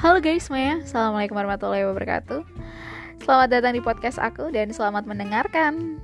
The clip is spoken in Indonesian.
Halo guys semuanya, Assalamualaikum warahmatullahi wabarakatuh. Selamat datang di podcast aku dan selamat mendengarkan.